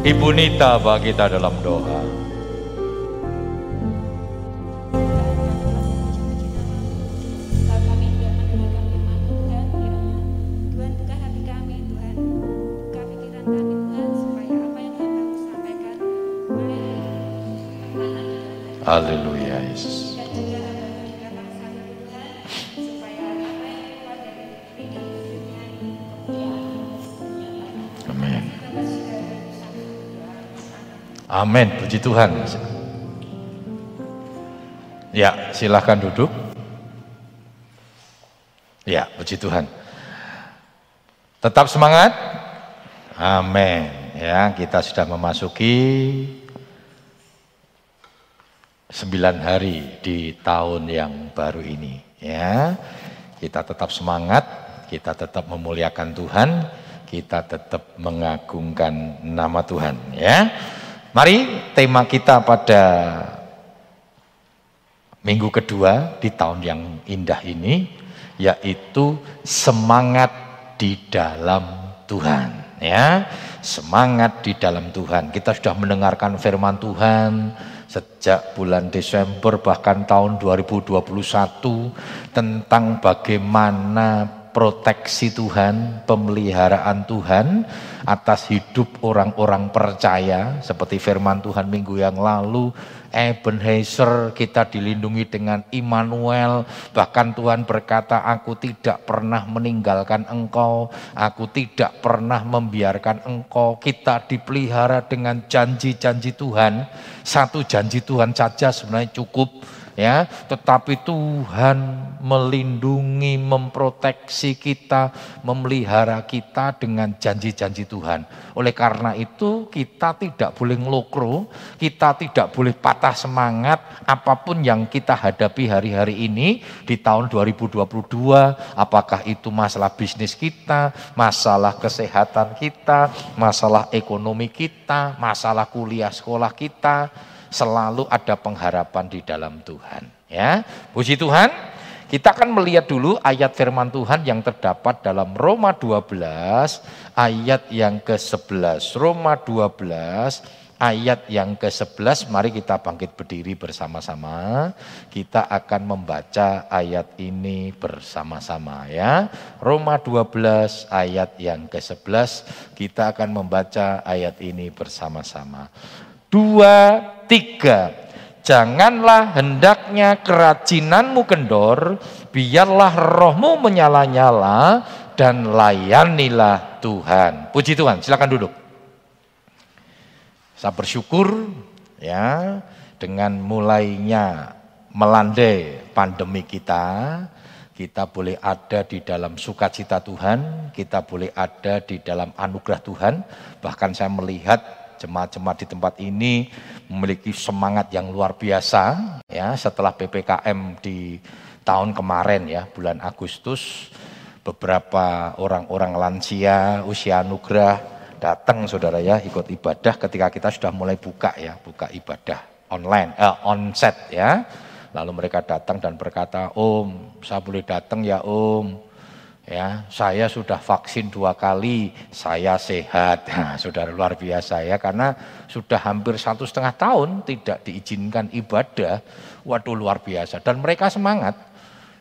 Ibu Nita bagi kita dalam doa. Haleluya Amin, puji Tuhan. Ya, silahkan duduk. Ya, puji Tuhan. Tetap semangat. Amin. Ya, kita sudah memasuki sembilan hari di tahun yang baru ini ya. Kita tetap semangat, kita tetap memuliakan Tuhan, kita tetap mengagungkan nama Tuhan ya. Mari tema kita pada minggu kedua di tahun yang indah ini yaitu semangat di dalam Tuhan ya. Semangat di dalam Tuhan. Kita sudah mendengarkan firman Tuhan, sejak bulan Desember bahkan tahun 2021 tentang bagaimana proteksi Tuhan, pemeliharaan Tuhan atas hidup orang-orang percaya. Seperti firman Tuhan minggu yang lalu Ebenezer kita dilindungi dengan Immanuel. Bahkan Tuhan berkata aku tidak pernah meninggalkan engkau. Aku tidak pernah membiarkan engkau. Kita dipelihara dengan janji-janji Tuhan. Satu janji Tuhan saja sebenarnya cukup ya tetapi Tuhan melindungi memproteksi kita memelihara kita dengan janji-janji Tuhan. Oleh karena itu kita tidak boleh ngelokro kita tidak boleh patah semangat apa pun yang kita hadapi hari-hari ini di tahun 2022 apakah itu masalah bisnis kita masalah kesehatan kita masalah ekonomi kita masalah kuliah sekolah kita selalu ada pengharapan di dalam Tuhan. Ya, puji Tuhan. Kita akan melihat dulu ayat firman Tuhan yang terdapat dalam Roma 12 ayat yang ke-11. Roma 12 ayat yang ke-11 mari kita bangkit berdiri bersama-sama. Kita akan membaca ayat ini bersama-sama ya. Roma 12 ayat yang ke-11 kita akan membaca ayat ini bersama-sama dua, tiga. Janganlah hendaknya kerajinanmu kendor, biarlah rohmu menyala-nyala dan layanilah Tuhan. Puji Tuhan, silakan duduk. Saya bersyukur ya dengan mulainya melandai pandemi kita, kita boleh ada di dalam sukacita Tuhan, kita boleh ada di dalam anugerah Tuhan. Bahkan saya melihat jemaat-jemaat di tempat ini memiliki semangat yang luar biasa ya setelah PPKM di tahun kemarin ya bulan Agustus beberapa orang-orang lansia usia anugerah datang saudara ya ikut ibadah ketika kita sudah mulai buka ya buka ibadah online eh, onset ya. Lalu mereka datang dan berkata om saya boleh datang ya om ya saya sudah vaksin dua kali saya sehat. Nah, saudara luar biasa ya karena sudah hampir satu setengah tahun tidak diizinkan ibadah. Waduh luar biasa. Dan mereka semangat.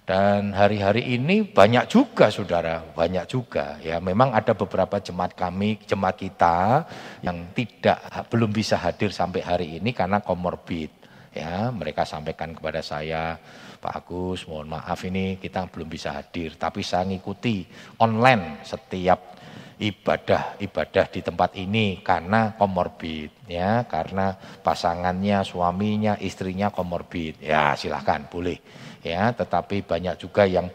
Dan hari-hari ini banyak juga saudara banyak juga. Ya memang ada beberapa jemaat kami jemaat kita yang tidak belum bisa hadir sampai hari ini karena komorbid. Ya mereka sampaikan kepada saya Pak Agus, mohon maaf ini kita belum bisa hadir, tapi saya ngikuti online setiap ibadah-ibadah di tempat ini karena komorbid ya, karena pasangannya, suaminya, istrinya komorbid. Ya, silahkan boleh ya, tetapi banyak juga yang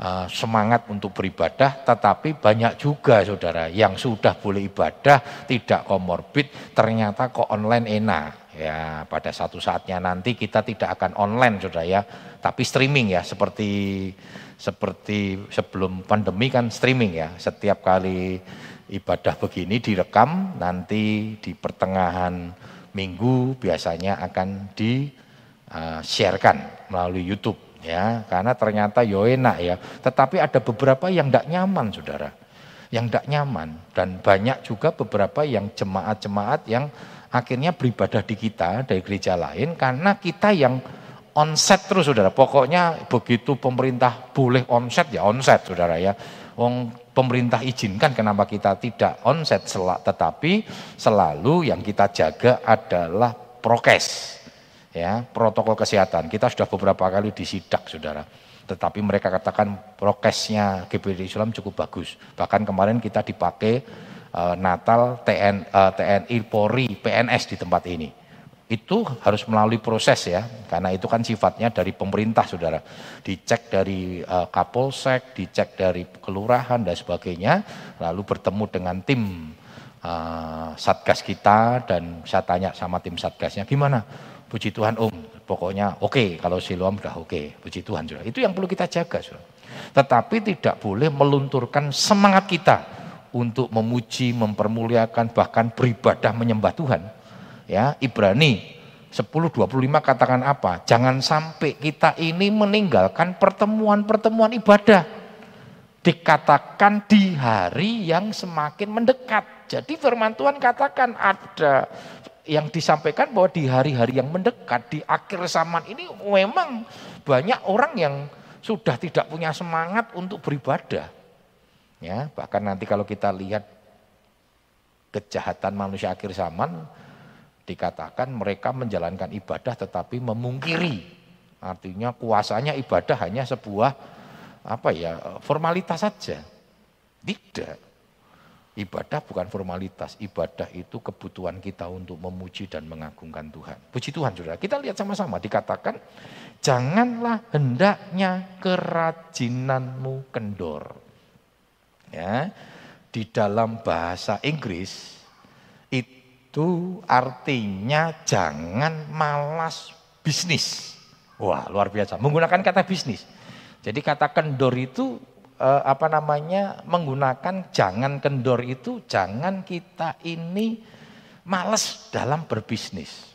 uh, semangat untuk beribadah, tetapi banyak juga saudara yang sudah boleh ibadah tidak komorbid, ternyata kok online enak Ya, pada satu saatnya nanti kita tidak akan online Saudara ya, tapi streaming ya seperti seperti sebelum pandemi kan streaming ya. Setiap kali ibadah begini direkam nanti di pertengahan minggu biasanya akan di uh, sharekan melalui YouTube ya karena ternyata yo enak ya tetapi ada beberapa yang tidak nyaman saudara yang tidak nyaman. Dan banyak juga beberapa yang jemaat-jemaat yang akhirnya beribadah di kita dari gereja lain karena kita yang onset terus saudara. Pokoknya begitu pemerintah boleh onset ya onset saudara ya. Wong pemerintah izinkan kenapa kita tidak onset tetapi selalu yang kita jaga adalah prokes ya protokol kesehatan kita sudah beberapa kali disidak saudara tetapi mereka katakan prokesnya GBD Islam cukup bagus. Bahkan kemarin kita dipakai uh, Natal TN, uh, TNI Polri PNS di tempat ini. Itu harus melalui proses ya, karena itu kan sifatnya dari pemerintah saudara. Dicek dari uh, Kapolsek, dicek dari kelurahan dan sebagainya, lalu bertemu dengan tim uh, satgas kita dan saya tanya sama tim satgasnya gimana? Puji Tuhan Om, pokoknya oke okay, kalau Siloam sudah oke, okay. puji Tuhan sudah. Itu yang perlu kita jaga sudah. Tetapi tidak boleh melunturkan semangat kita untuk memuji, mempermuliakan, bahkan beribadah menyembah Tuhan. Ya, Ibrani 10.25 katakan apa? Jangan sampai kita ini meninggalkan pertemuan-pertemuan ibadah. Dikatakan di hari yang semakin mendekat. Jadi firman Tuhan katakan ada yang disampaikan bahwa di hari-hari yang mendekat, di akhir zaman ini memang banyak orang yang sudah tidak punya semangat untuk beribadah. Ya, bahkan nanti kalau kita lihat kejahatan manusia akhir zaman, dikatakan mereka menjalankan ibadah tetapi memungkiri. Artinya kuasanya ibadah hanya sebuah apa ya formalitas saja. Tidak. Ibadah bukan formalitas, ibadah itu kebutuhan kita untuk memuji dan mengagungkan Tuhan. Puji Tuhan saudara, kita lihat sama-sama dikatakan, janganlah hendaknya kerajinanmu kendor. Ya, di dalam bahasa Inggris itu artinya jangan malas bisnis. Wah luar biasa, menggunakan kata bisnis. Jadi kata kendor itu eh, apa namanya menggunakan jangan kendor itu jangan kita ini males dalam berbisnis.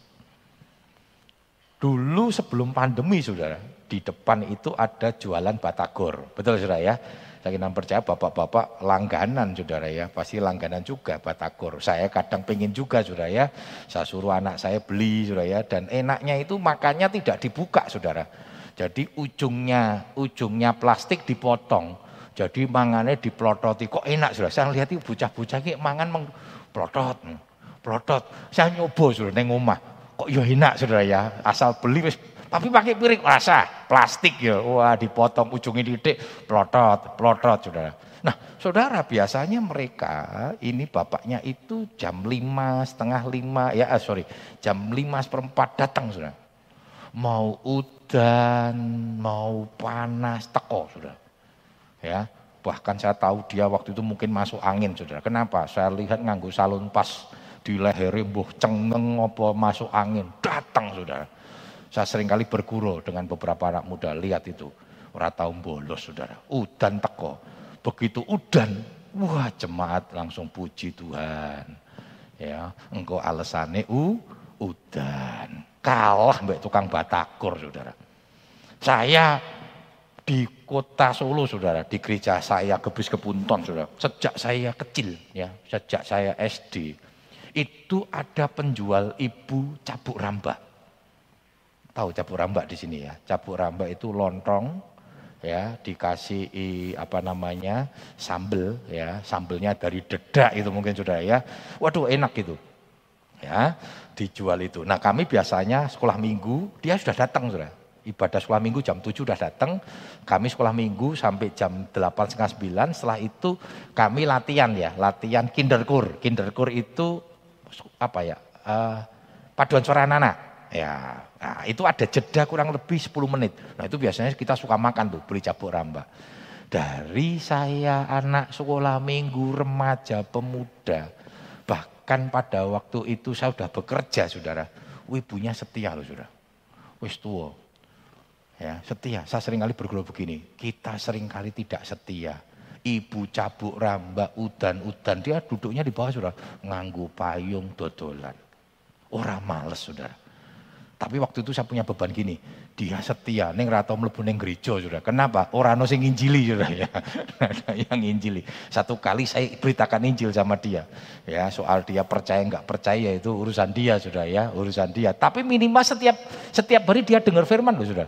Dulu sebelum pandemi saudara, di depan itu ada jualan batagor. Betul saudara ya? Saya kira percaya bapak-bapak langganan saudara ya, pasti langganan juga batagor. Saya kadang pengen juga saudara ya, saya suruh anak saya beli saudara ya, dan enaknya itu makannya tidak dibuka saudara. Jadi ujungnya ujungnya plastik dipotong, jadi mangannya diplototi kok enak sudah. Saya lihat itu bocah-bocah ini mangan meng plotot, plotot. Saya nyoba sudah neng rumah. Kok ya enak saudara ya. Asal beli tapi pakai piring rasa plastik ya. Wah dipotong ujungnya didik plotot, plotot saudara. Nah saudara biasanya mereka ini bapaknya itu jam lima setengah lima ya ah, sorry jam lima seperempat datang saudara. Mau udan, mau panas, teko saudara ya bahkan saya tahu dia waktu itu mungkin masuk angin saudara kenapa saya lihat nganggu salon pas di leher buh cengeng apa masuk angin datang saudara saya sering kali berguru dengan beberapa anak muda. Lihat itu. Ora tahu bolos saudara. Udan teko. Begitu udan wah jemaat langsung puji Tuhan. Ya engkau alasannya u udan. Kalah mbak tukang batakur saudara. Saya di kota Solo saudara, di gereja saya Gebris Kepunton saudara, sejak saya kecil ya, sejak saya SD, itu ada penjual ibu cabuk rambak. Tahu cabuk rambak di sini ya, cabuk rambak itu lontong ya, dikasih apa namanya sambel ya, sambelnya dari dedak itu mungkin saudara ya, waduh enak itu ya, dijual itu. Nah kami biasanya sekolah minggu dia sudah datang saudara ibadah sekolah minggu jam 7 sudah datang, kami sekolah minggu sampai jam 8 setengah 9, setelah itu kami latihan ya, latihan kinderkur. Kinderkur itu apa ya, uh, paduan suara anak-anak. Ya, nah itu ada jeda kurang lebih 10 menit. Nah itu biasanya kita suka makan tuh, beli cabuk ramba. Dari saya anak sekolah minggu, remaja, pemuda, bahkan pada waktu itu saya sudah bekerja saudara, ibunya setia loh saudara. Wis tua, Ya, setia. Saya sering kali berguru begini. Kita sering kali tidak setia. Ibu cabuk rambak udan-udan. Dia duduknya di bawah sudah. Nganggu payung dodolan. Orang males saudara. Tapi waktu itu saya punya beban gini, dia setia, neng ratau mlebu neng gereja sudah. Kenapa? Orang sing injili sudah ya. yang injili. Satu kali saya beritakan Injil sama dia. Ya, soal dia percaya nggak percaya itu urusan dia sudah ya, urusan dia. Tapi minimal setiap setiap hari dia dengar firman loh sudah.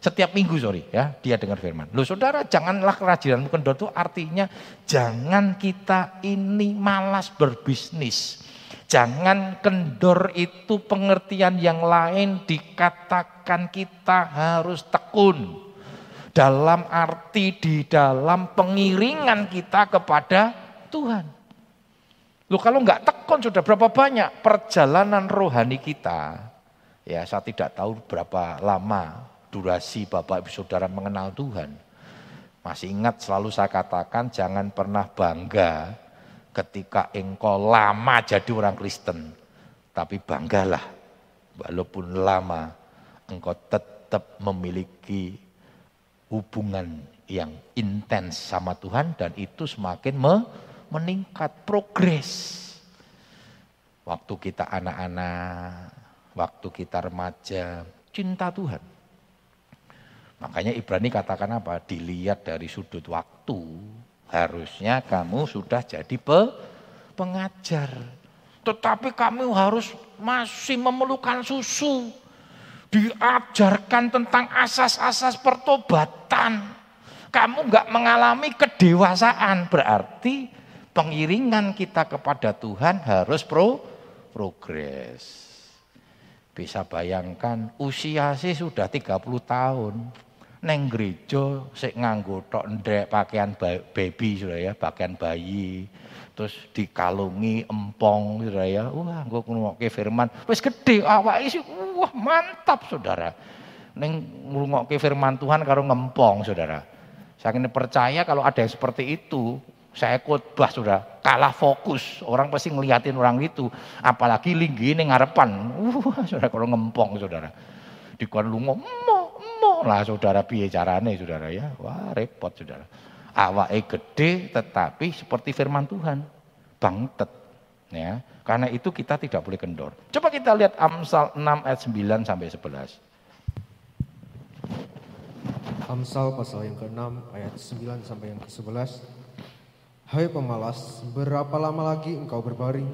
Setiap minggu sorry ya, dia dengar firman. Loh saudara janganlah kerajinan kendor itu artinya jangan kita ini malas berbisnis. Jangan kendor itu pengertian yang lain dikatakan kita harus tekun. Dalam arti di dalam pengiringan kita kepada Tuhan. Loh kalau nggak tekun sudah berapa banyak perjalanan rohani kita. Ya saya tidak tahu berapa lama durasi Bapak Ibu Saudara mengenal Tuhan. Masih ingat selalu saya katakan jangan pernah bangga ketika engkau lama jadi orang Kristen. Tapi banggalah, walaupun lama, engkau tetap memiliki hubungan yang intens sama Tuhan dan itu semakin me meningkat progres. Waktu kita anak-anak, waktu kita remaja, cinta Tuhan. Makanya Ibrani katakan apa? Dilihat dari sudut waktu, Harusnya kamu sudah jadi pe pengajar. Tetapi kamu harus masih memerlukan susu. Diajarkan tentang asas-asas pertobatan. Kamu nggak mengalami kedewasaan. Berarti pengiringan kita kepada Tuhan harus pro progres. Bisa bayangkan usia sih sudah 30 tahun neng gereja sik nganggo tok ndek pakaian baby sudah ya, pakaian bayi. Terus dikalungi empong sudah ya. Wah, nggo ngrungokke firman. Wis gede awake sih wah mantap Saudara. Neng ngrungokke firman Tuhan karo ngempong Saudara. Saya ini percaya kalau ada yang seperti itu, saya khotbah sudah kalah fokus. Orang pasti ngeliatin orang itu. Apalagi linggi ini ngarepan. Wah, saudara kalau ngempong saudara. Dikon lungo, lah saudara piye carane saudara ya. Wah repot saudara. Awake gede tetapi seperti firman Tuhan. Bangtet. Ya. Karena itu kita tidak boleh kendor. Coba kita lihat Amsal 6 ayat 9 sampai 11. Amsal pasal yang ke-6 ayat 9 sampai yang ke-11. Hai pemalas, berapa lama lagi engkau berbaring?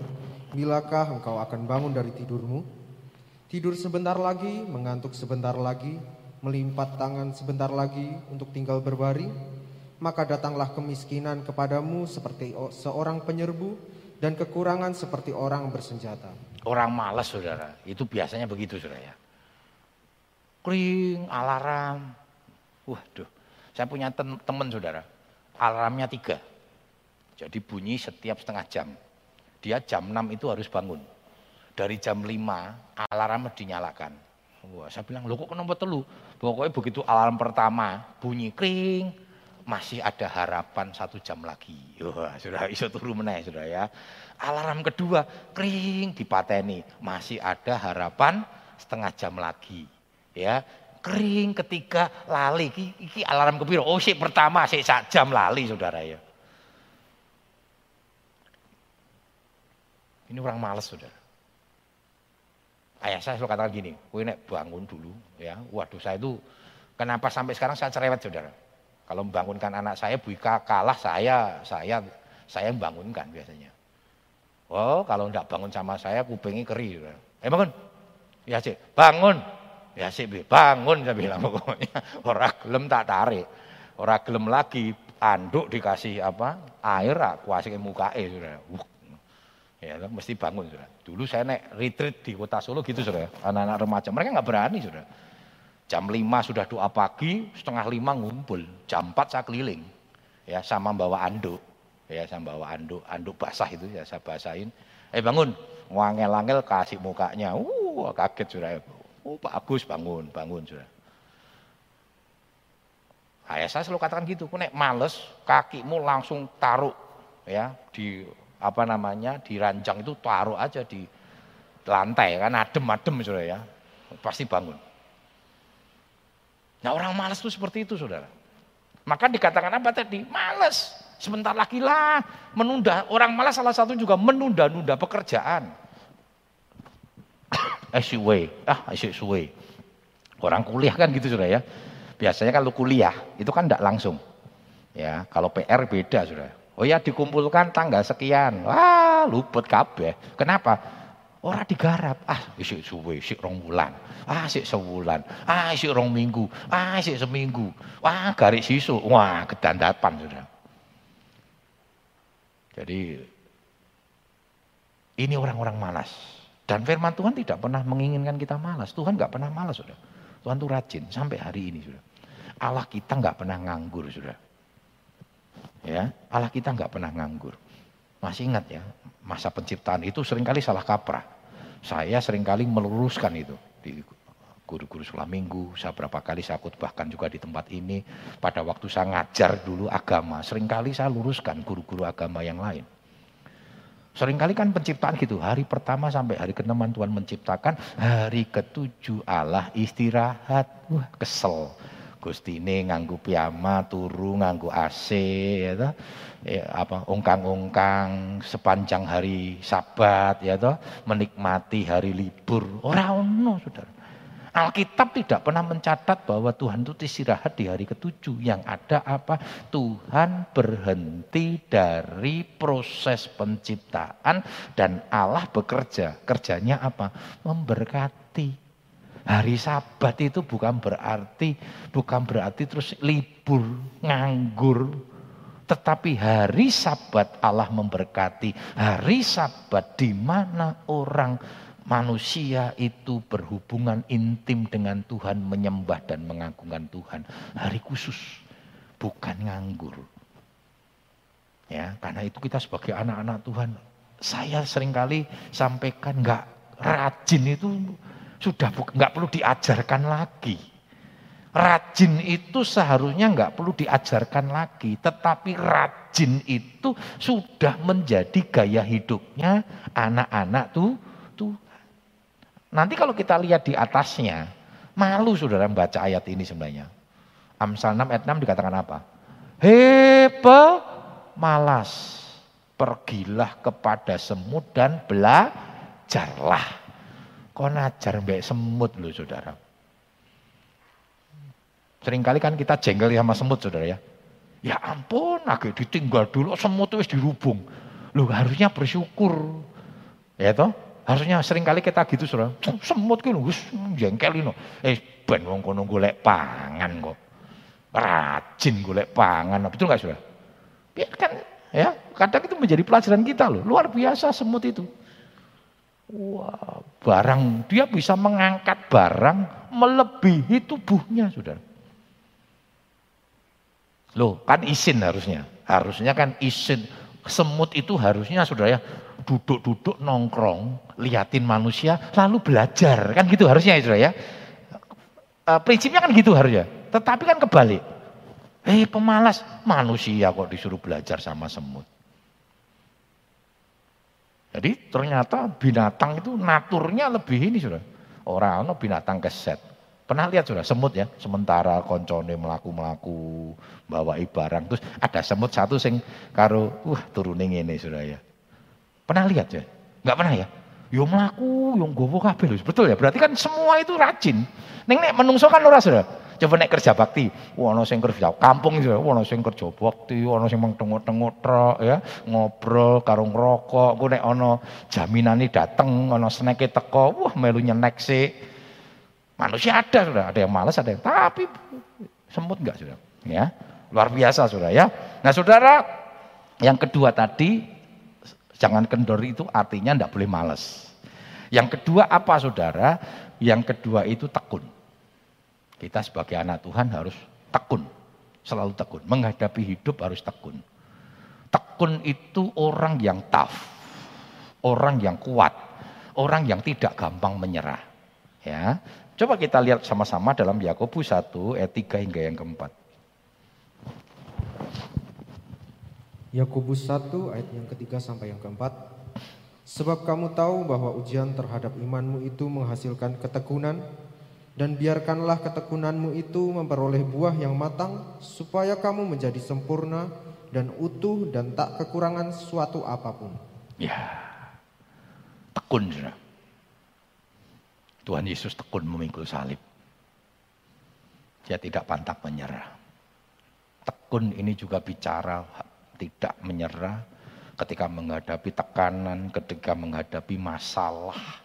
Bilakah engkau akan bangun dari tidurmu? Tidur sebentar lagi, mengantuk sebentar lagi, melimpat tangan sebentar lagi untuk tinggal berbaring, maka datanglah kemiskinan kepadamu seperti seorang penyerbu dan kekurangan seperti orang bersenjata. Orang malas saudara, itu biasanya begitu saudara ya. Kring, alarm. Waduh, saya punya teman saudara, alarmnya tiga. Jadi bunyi setiap setengah jam. Dia jam 6 itu harus bangun. Dari jam 5 alarm dinyalakan. Wah, saya bilang, lo kok kenapa telu? Pokoknya begitu alarm pertama bunyi kring, masih ada harapan satu jam lagi. Wah, sudah iso turu meneh, sudah ya. Alarm kedua, kring dipateni, masih ada harapan setengah jam lagi. Ya, kering ketiga lali iki, iki alarm kepiro oh sik pertama sik sak jam lali saudara ya ini orang males saudara ayah saya selalu katakan gini, kowe nek bangun dulu ya. Waduh saya itu kenapa sampai sekarang saya cerewet saudara. Kalau membangunkan anak saya, Bu Ika kalah saya, saya saya membangunkan biasanya. Oh kalau tidak bangun sama saya, kupingnya keri. Saudara. Eh bangun, ya sih, bangun, ya sih, bangun saya bilang pokoknya. Orang gelem tak tarik, orang gelem lagi, anduk dikasih apa air, aku kasih muka saudara. Ya, mesti bangun sudah. Dulu saya naik retreat di kota Solo gitu sudah. Anak-anak remaja mereka nggak berani sudah. Jam 5 sudah doa pagi, setengah lima ngumpul. Jam 4 saya keliling. Ya, sama bawa anduk. Ya, sama bawa anduk, anduk basah itu ya saya basahin. Eh bangun, wangel-angel kasih mukanya. Uh, kaget sudah. Oh, Pak Agus bangun, bangun sudah. Ayah saya selalu katakan gitu, kau naik males, kakimu langsung taruh ya di apa namanya di ranjang itu taruh aja di lantai kan adem-adem saudara ya pasti bangun. Nah orang malas itu seperti itu saudara. Maka dikatakan apa tadi? Malas. Sebentar lagi lah menunda. Orang malas salah satu juga menunda-nunda pekerjaan. eh suwe, ah suwe. Orang kuliah kan gitu sudah ya. Biasanya kalau kuliah itu kan tidak langsung. Ya, kalau PR beda sudah. Oh ya dikumpulkan tanggal sekian. Wah, luput kabeh. Kenapa? Ora digarap. Ah, isik suwe, isik rong bulan. Ah, isik sebulan. Ah, isik rong minggu. Ah, isik seminggu. Wah, garis sisu. Wah, kedandapan sudah. Jadi ini orang-orang malas. Dan firman Tuhan tidak pernah menginginkan kita malas. Tuhan nggak pernah malas, sudah. Tuhan tuh rajin sampai hari ini, sudah. Allah kita nggak pernah nganggur, sudah. Ya, Allah kita nggak pernah nganggur. Masih ingat ya, masa penciptaan itu sering kali salah kaprah. Saya sering kali meluruskan itu di guru-guru sekolah minggu, saya berapa kali saya bahkan juga di tempat ini. Pada waktu saya ngajar dulu agama, sering kali saya luruskan guru-guru agama yang lain. Seringkali kan penciptaan gitu, hari pertama sampai hari ke-6 Tuhan menciptakan, hari ketujuh Allah istirahat. Wah kesel. Gusti ini nganggu piyama, turu nganggu AC, ya toh. Ya, apa ungkang-ungkang sepanjang hari Sabat, ya toh, menikmati hari libur. Orang ono, Saudara. Alkitab tidak pernah mencatat bahwa Tuhan itu istirahat di hari ketujuh. Yang ada apa? Tuhan berhenti dari proses penciptaan dan Allah bekerja. Kerjanya apa? Memberkati. Hari Sabat itu bukan berarti bukan berarti terus libur, nganggur. Tetapi hari Sabat Allah memberkati. Hari Sabat di mana orang manusia itu berhubungan intim dengan Tuhan, menyembah dan mengagungkan Tuhan. Hari khusus, bukan nganggur. Ya, karena itu kita sebagai anak-anak Tuhan, saya sering kali sampaikan nggak rajin itu sudah nggak perlu diajarkan lagi. Rajin itu seharusnya nggak perlu diajarkan lagi, tetapi rajin itu sudah menjadi gaya hidupnya anak-anak tuh. Nanti kalau kita lihat di atasnya, malu saudara membaca ayat ini sebenarnya. Amsal 6 ayat 6 dikatakan apa? Hepe malas, pergilah kepada semut dan belajarlah. Kau najar mbak semut loh saudara. Seringkali kan kita jengkel sama semut saudara ya. Ya ampun, agak ditinggal dulu semut itu dirubung. Lu harusnya bersyukur. Ya toh? Harusnya sering kali kita gitu saudara. Semut ki wis jengkelin. Eh ben wong kono golek pangan kok. Rajin golek pangan. Betul enggak saudara? Biarkan ya, kadang itu menjadi pelajaran kita loh. Luar biasa semut itu. Wah, barang dia bisa mengangkat barang melebihi tubuhnya, Saudara. Loh, kan isin harusnya. Harusnya kan isin. Semut itu harusnya Saudara ya, duduk-duduk nongkrong, liatin manusia, lalu belajar. Kan gitu harusnya ya Saudara ya. E, prinsipnya kan gitu harusnya. Tetapi kan kebalik. Eh pemalas, manusia kok disuruh belajar sama semut. Jadi ternyata binatang itu naturnya lebih ini sudah. Orang binatang keset. Pernah lihat sudah semut ya, sementara koncone melaku-melaku, bawa barang terus ada semut satu sing karo wah turuning ini sudah ya. Pernah lihat ya? Enggak pernah ya? Yo melaku, yo gowo kabeh Betul ya? Berarti kan semua itu rajin. Neng nek menungso kan ora sudah. Coba naik kerja bakti, wono sing kerja kampung itu, wono sing kerja bakti, wono sing truk ya, ngobrol karo ngerokok, ku nek ono jaminane dateng, ono sneke teko, wah melu nyenek sih. Manusia ada sudah, ada yang malas, ada yang tapi semut enggak sudah, ya. Luar biasa sudah ya. Nah, Saudara, yang kedua tadi jangan kendor itu artinya enggak boleh malas. Yang kedua apa Saudara? Yang kedua itu tekun. Kita sebagai anak Tuhan harus tekun, selalu tekun. Menghadapi hidup harus tekun. Tekun itu orang yang tough, orang yang kuat, orang yang tidak gampang menyerah. Ya, coba kita lihat sama-sama dalam Yakobus 1 ayat 3 hingga yang keempat. Yakobus 1 ayat yang ketiga sampai yang keempat. Sebab kamu tahu bahwa ujian terhadap imanmu itu menghasilkan ketekunan, dan biarkanlah ketekunanmu itu memperoleh buah yang matang, supaya kamu menjadi sempurna dan utuh dan tak kekurangan suatu apa pun. Ya, tekun sudah. Tuhan Yesus tekun memikul salib. Dia tidak pantang menyerah. Tekun ini juga bicara tidak menyerah ketika menghadapi tekanan, ketika menghadapi masalah.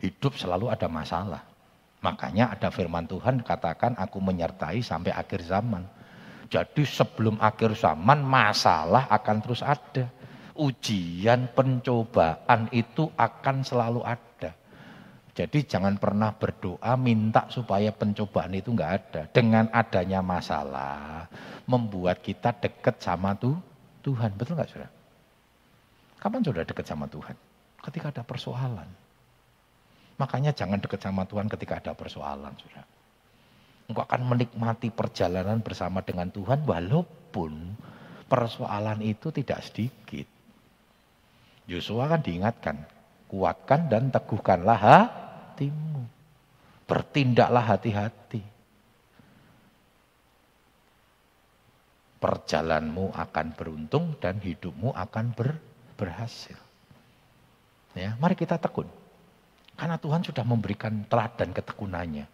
Hidup selalu ada masalah. Makanya ada firman Tuhan katakan aku menyertai sampai akhir zaman. Jadi sebelum akhir zaman masalah akan terus ada. Ujian, pencobaan itu akan selalu ada. Jadi jangan pernah berdoa minta supaya pencobaan itu enggak ada. Dengan adanya masalah membuat kita dekat sama tuh Tuhan. Betul enggak saudara? Kapan sudah dekat sama Tuhan? Ketika ada persoalan. Makanya jangan dekat sama Tuhan ketika ada persoalan saudara. Engkau akan menikmati perjalanan bersama dengan Tuhan walaupun persoalan itu tidak sedikit. Yosua kan diingatkan, kuatkan dan teguhkanlah ha? hatimu. Bertindaklah hati-hati. Perjalanmu akan beruntung dan hidupmu akan ber, berhasil. Ya, mari kita tekun. Karena Tuhan sudah memberikan teladan ketekunannya.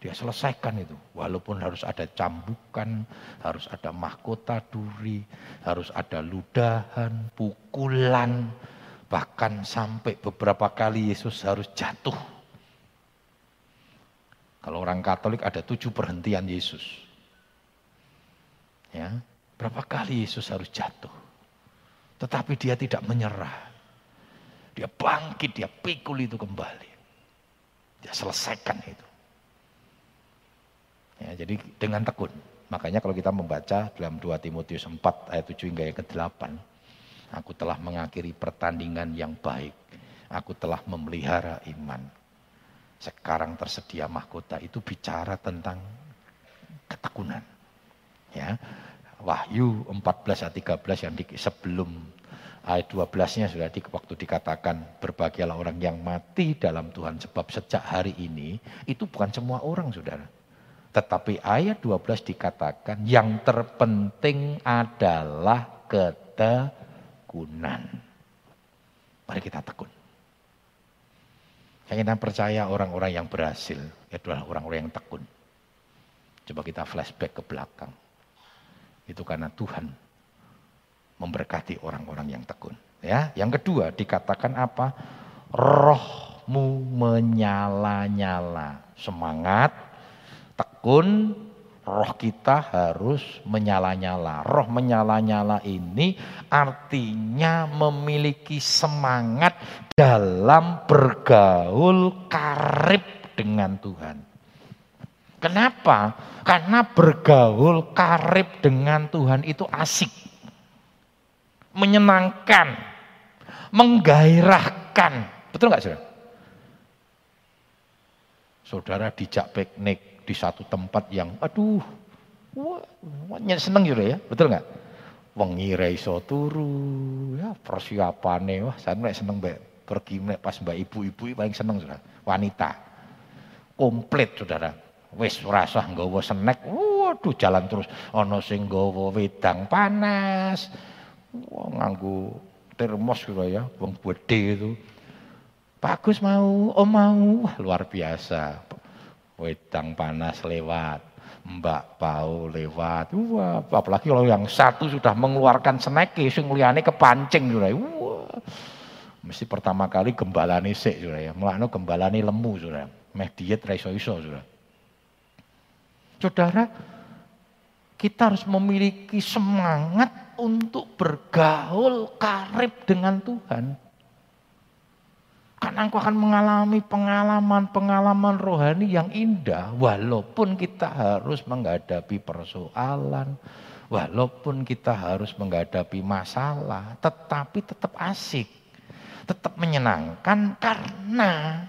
Dia selesaikan itu. Walaupun harus ada cambukan, harus ada mahkota duri, harus ada ludahan, pukulan. Bahkan sampai beberapa kali Yesus harus jatuh kalau orang Katolik ada tujuh perhentian Yesus. Ya, berapa kali Yesus harus jatuh. Tetapi dia tidak menyerah. Dia bangkit, dia pikul itu kembali. Dia selesaikan itu. Ya, jadi dengan tekun. Makanya kalau kita membaca dalam 2 Timotius 4 ayat 7 hingga yang ke-8. Aku telah mengakhiri pertandingan yang baik. Aku telah memelihara iman sekarang tersedia mahkota itu bicara tentang ketekunan. Ya. Wahyu 14 ayat 13 yang di, sebelum ayat 12-nya sudah di waktu dikatakan berbahagialah orang yang mati dalam Tuhan sebab sejak hari ini itu bukan semua orang Saudara. Tetapi ayat 12 dikatakan yang terpenting adalah ketekunan. Mari kita tekun. Saya ingin percaya orang-orang yang berhasil adalah orang-orang yang tekun. Coba kita flashback ke belakang. Itu karena Tuhan memberkati orang-orang yang tekun. Ya, yang kedua dikatakan apa? Rohmu menyala-nyala. Semangat, tekun, roh kita harus menyala-nyala. Roh menyala-nyala ini artinya memiliki semangat dalam bergaul karib dengan Tuhan. Kenapa? Karena bergaul karib dengan Tuhan itu asik. Menyenangkan. Menggairahkan. Betul nggak saudara? Saudara dijak piknik di satu tempat yang aduh wah, seneng juga ya betul nggak wengi iso turu ya persiapane wah saya nek seneng mbak pergi nek pas mbak ibu-ibu paling seneng sudah wanita komplit saudara wis rasa nggawa senek waduh jalan terus ana sing wedang panas wah nganggo termos gitu ya wong gede itu bagus mau oh mau wah luar biasa wedang panas lewat, Mbak Pau lewat. Wah, apalagi kalau yang satu sudah mengeluarkan snack, sing liyane kepancing sudah. Wah. Mesti pertama kali gembalani sik sudah ya. Mulane gembalani lemu sudah. Meh diet ra iso-iso sudah. Saudara, kita harus memiliki semangat untuk bergaul karib dengan Tuhan. Karena engkau akan mengalami pengalaman-pengalaman rohani yang indah. Walaupun kita harus menghadapi persoalan. Walaupun kita harus menghadapi masalah. Tetapi tetap asik. Tetap menyenangkan karena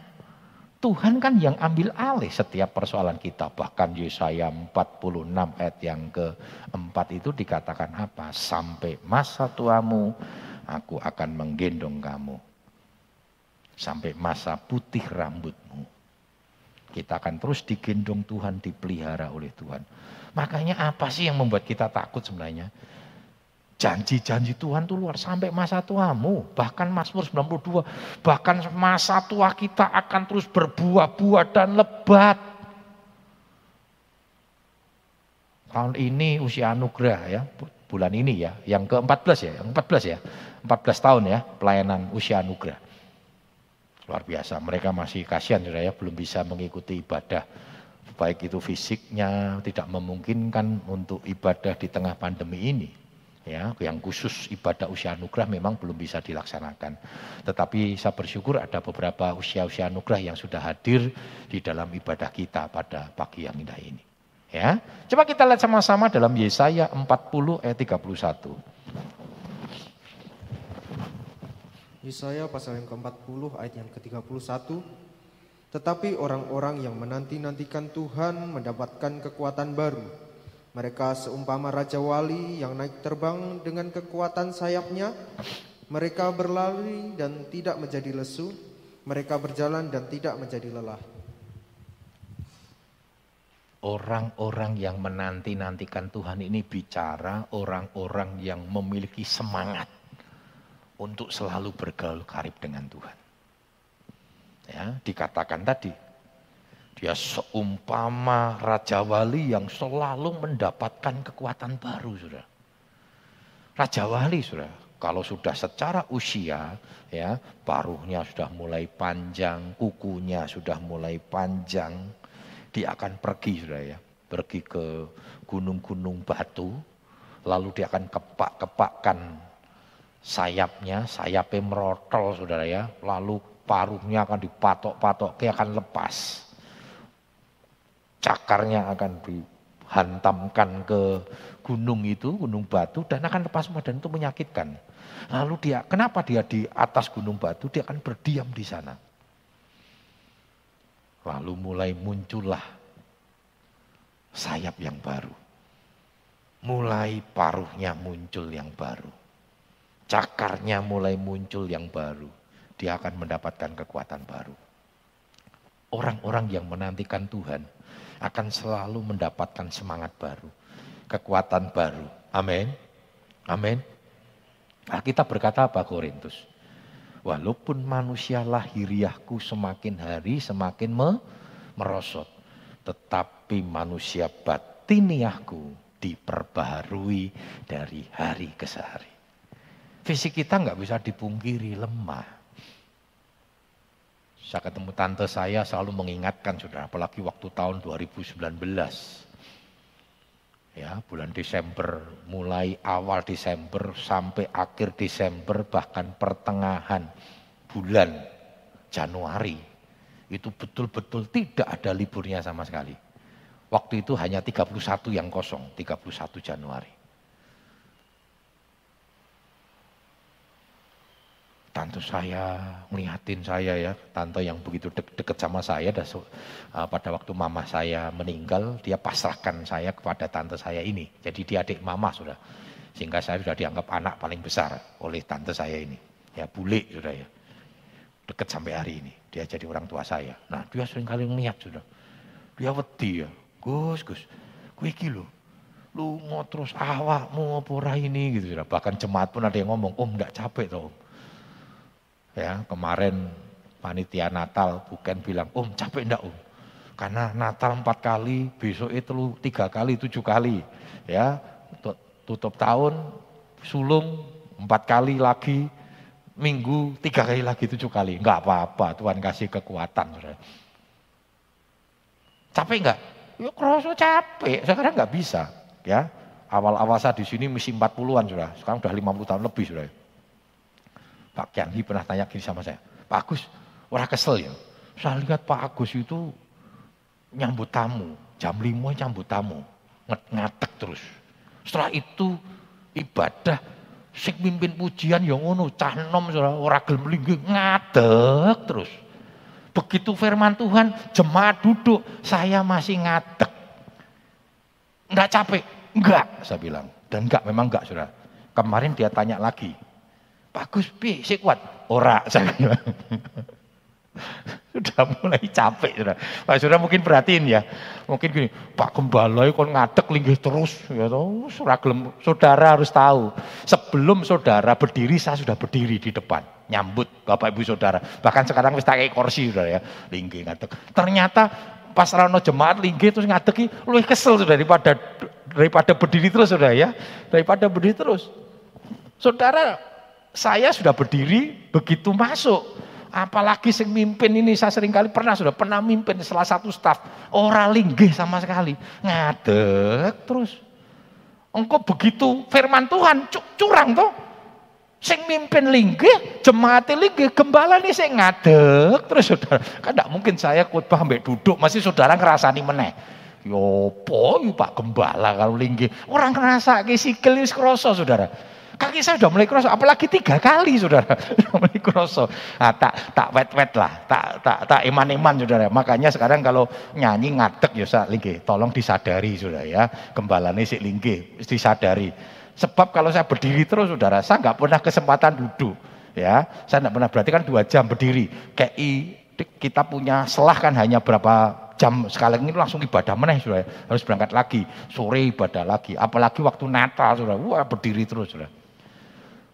Tuhan kan yang ambil alih setiap persoalan kita. Bahkan Yesaya 46 ayat yang keempat itu dikatakan apa? Sampai masa tuamu aku akan menggendong kamu sampai masa putih rambutmu. Kita akan terus digendong Tuhan, dipelihara oleh Tuhan. Makanya apa sih yang membuat kita takut sebenarnya? Janji-janji Tuhan itu luar sampai masa tuamu. Bahkan Mazmur 92. Bahkan masa tua kita akan terus berbuah-buah dan lebat. Tahun ini usia anugerah ya. Bulan ini ya. Yang ke-14 ya. Yang 14 ya. 14 tahun ya pelayanan usia anugerah. Luar biasa. Mereka masih kasihan ya. Belum bisa mengikuti ibadah baik itu fisiknya tidak memungkinkan untuk ibadah di tengah pandemi ini ya yang khusus ibadah usia anugerah memang belum bisa dilaksanakan. Tetapi saya bersyukur ada beberapa usia-usia anugerah yang sudah hadir di dalam ibadah kita pada pagi yang indah ini. Ya. Coba kita lihat sama-sama dalam Yesaya 40 ayat 31. Yesaya pasal yang ke-40 ayat yang ke-31. Tetapi orang-orang yang menanti-nantikan Tuhan mendapatkan kekuatan baru mereka seumpama Raja Wali yang naik terbang dengan kekuatan sayapnya. Mereka berlari dan tidak menjadi lesu. Mereka berjalan dan tidak menjadi lelah. Orang-orang yang menanti-nantikan Tuhan ini bicara orang-orang yang memiliki semangat untuk selalu bergaul karib dengan Tuhan. Ya, dikatakan tadi, dia seumpama Raja Wali yang selalu mendapatkan kekuatan baru, sudah. Raja Wali, sudah. Kalau sudah secara usia, ya paruhnya sudah mulai panjang, kukunya sudah mulai panjang, dia akan pergi, sudah ya, pergi ke gunung-gunung batu, lalu dia akan kepak-kepakkan sayapnya, sayapnya merotol, saudara ya, lalu paruhnya akan dipatok-patok, dia akan lepas cakarnya akan dihantamkan ke gunung itu, gunung batu dan akan lepas semua dan itu menyakitkan. Lalu dia, kenapa dia di atas gunung batu? Dia akan berdiam di sana. Lalu mulai muncullah sayap yang baru. Mulai paruhnya muncul yang baru. Cakarnya mulai muncul yang baru. Dia akan mendapatkan kekuatan baru. Orang-orang yang menantikan Tuhan, akan selalu mendapatkan semangat baru, kekuatan baru. Amin. Amin. Nah, kita berkata apa Korintus? Walaupun manusia lahiriahku semakin hari semakin me merosot, tetapi manusia batiniahku diperbaharui dari hari ke hari. Fisik kita nggak bisa dipungkiri lemah. Saya ketemu tante saya selalu mengingatkan saudara, apalagi waktu tahun 2019. Ya, bulan Desember, mulai awal Desember sampai akhir Desember, bahkan pertengahan bulan Januari, itu betul-betul tidak ada liburnya sama sekali. Waktu itu hanya 31 yang kosong, 31 Januari. Tante saya ngeliatin saya ya, tante yang begitu de dekat sama saya, dan uh, pada waktu mama saya meninggal, dia pasrahkan saya kepada tante saya ini. Jadi dia adik mama sudah, sehingga saya sudah dianggap anak paling besar oleh tante saya ini. Ya bule sudah ya, dekat sampai hari ini. Dia jadi orang tua saya. Nah dia sering kali ngeliat sudah, dia wedi ya, Gus Gus, kue kilo, lu mau terus awak mau apa ini gitu sudah. Bahkan jemaat pun ada yang ngomong, om enggak capek toh Ya, kemarin panitia Natal bukan bilang, Om capek enggak Om? Karena Natal empat kali, besok itu tiga kali, tujuh kali. Ya, tutup tahun, sulung empat kali lagi, minggu tiga kali lagi, tujuh kali. Enggak apa-apa, Tuhan kasih kekuatan. Capek enggak? Ya kerasa capek, sekarang enggak bisa. Ya, awal-awal saya di sini misi 40-an sudah, sekarang sudah 50 tahun lebih sudah. Pak Kianggi pernah tanya gini sama saya, Pak Agus, orang kesel ya. Saya lihat Pak Agus itu nyambut tamu, jam lima nyambut tamu, ngatek terus. Setelah itu ibadah, sik mimpin pujian yang ngono, cah nom ora gelem ngadek terus. Begitu firman Tuhan, jemaat duduk, saya masih ngadek. Enggak capek? Enggak, saya bilang. Dan enggak, memang enggak, saudara. Kemarin dia tanya lagi, Bagus pi, si kuat. Ora saya Sudah mulai capek sudah. Pak Saudara mungkin perhatiin ya. Mungkin gini, Pak Gembala kon ngadek linggih terus ya toh. Saudara harus tahu, sebelum saudara berdiri saya sudah berdiri di depan nyambut Bapak Ibu Saudara. Bahkan sekarang wis tak kursi Saudara ya, linggih ngadek. Ternyata pas rano jemaat linggih terus ngadeki luwih kesel sudah daripada daripada berdiri terus Saudara ya. Daripada berdiri terus. Saudara, saya sudah berdiri begitu masuk Apalagi sing mimpin ini saya sering kali pernah sudah pernah mimpin salah satu staf orang linggih sama sekali ngadek terus. Engkau begitu firman Tuhan curang toh. Sing mimpin linggih, jemaat linggih, gembala nih sing ngadek terus saudara. Kan tidak mungkin saya khotbah ambek duduk masih saudara ngerasani meneh. Yo po Pak Gembala kalau linggih. Orang ngerasa ke sikil wis krasa saudara. Kaki saya sudah mulai kerosok, apalagi tiga kali saudara. Sudah mulai kerosok. Nah, tak tak wet-wet lah, tak tak tak iman-iman saudara. Makanya sekarang kalau nyanyi ngadek ya sak lingge, tolong disadari saudara ya. Gembalane sik lingge, disadari. Sebab kalau saya berdiri terus saudara, saya nggak pernah kesempatan duduk. Ya, saya nggak pernah berarti kan dua jam berdiri. Kayak kita punya selah kan hanya berapa jam sekali ini langsung ibadah meneh saudara. Harus berangkat lagi, sore ibadah lagi. Apalagi waktu Natal saudara, wah berdiri terus saudara.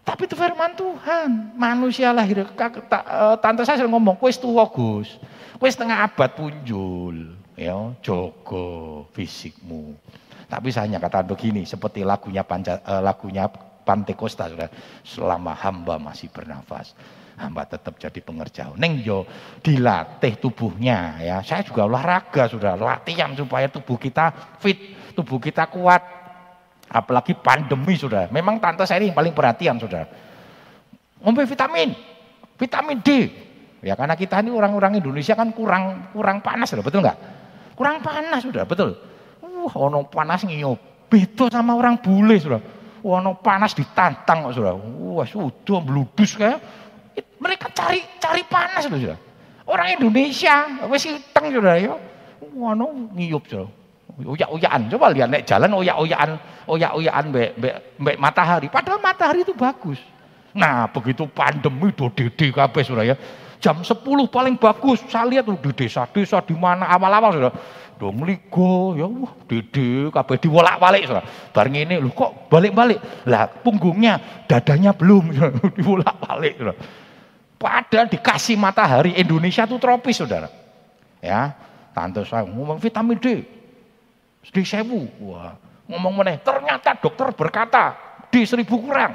Tapi itu firman Tuhan. Manusia lahir. Eh, tante saya sering ngomong, kuis tua Gus. Kuis setengah abad punjul. Ya, jogo fisikmu. Tapi saya hanya kata begini, seperti lagunya Panca, uh, lagunya Pantekosta sudah selama hamba masih bernafas hamba tetap jadi pengerja. Neng yo dilatih tubuhnya ya. Saya juga olahraga sudah latihan supaya tubuh kita fit, tubuh kita kuat. Apalagi pandemi sudah. Memang tante saya ini yang paling perhatian sudah. Ngombe vitamin, vitamin D. Ya karena kita ini orang-orang Indonesia kan kurang kurang panas sudah, betul nggak? Kurang panas sudah, betul. Wah, uh, ono panas ngiyop. Beda sama orang bule sudah. Wah, ono panas ditantang kok sudah. Wah, sudah bludus kayak. Mereka cari cari panas sudah. Orang Indonesia wes hiteng sudah ya. Ono ngiyup sudah. Uyak-uyakan. Coba lihat naik jalan uyak-uyakan, uyak-uyakan mbek, mbek, mbek matahari. Padahal matahari itu bagus. Nah, begitu pandemi do dede kabeh ya. Jam 10 paling bagus. Saya lihat tuh di desa-desa di mana awal-awal sudah. Dong ligo ya wah dede kabeh diwolak-walik sudah. Bareng ini lu kok balik-balik. Lah punggungnya, dadanya belum diwolak-walik sudah. Padahal dikasih matahari Indonesia tuh tropis saudara. Ya, tante saya ngomong vitamin D di sewu. Wah, ngomong meneh. Ternyata dokter berkata di seribu kurang,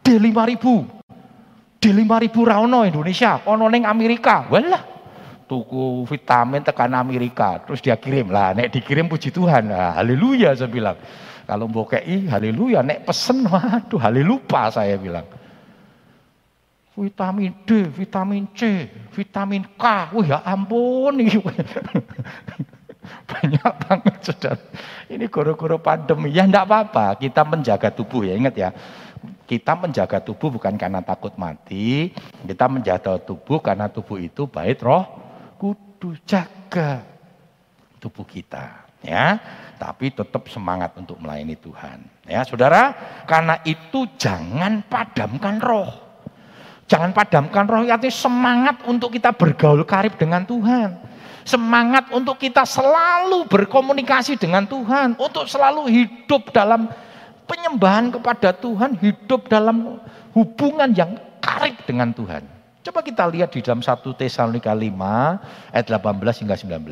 di lima ribu, di lima ribu rano Indonesia, ono neng Amerika. Walah, tuku vitamin tekan Amerika, terus dia kirim lah. Nek dikirim puji Tuhan, nah, haleluya saya bilang. Kalau mbokei haleluya, nek pesen waduh halelupa saya bilang. Vitamin D, vitamin C, vitamin K, wah ya ampun. Banyak banget saudara. Ini guru-guru pandemi. Ya enggak apa-apa, kita menjaga tubuh ya. Ingat ya, kita menjaga tubuh bukan karena takut mati. Kita menjaga tubuh karena tubuh itu baik roh kudu jaga tubuh kita. Ya, tapi tetap semangat untuk melayani Tuhan. Ya, saudara, karena itu jangan padamkan roh. Jangan padamkan roh, artinya semangat untuk kita bergaul karib dengan Tuhan. Semangat untuk kita selalu berkomunikasi dengan Tuhan, untuk selalu hidup dalam penyembahan kepada Tuhan, hidup dalam hubungan yang karib dengan Tuhan. Coba kita lihat di dalam 1 Tesalonika 5 ayat 18 hingga 19.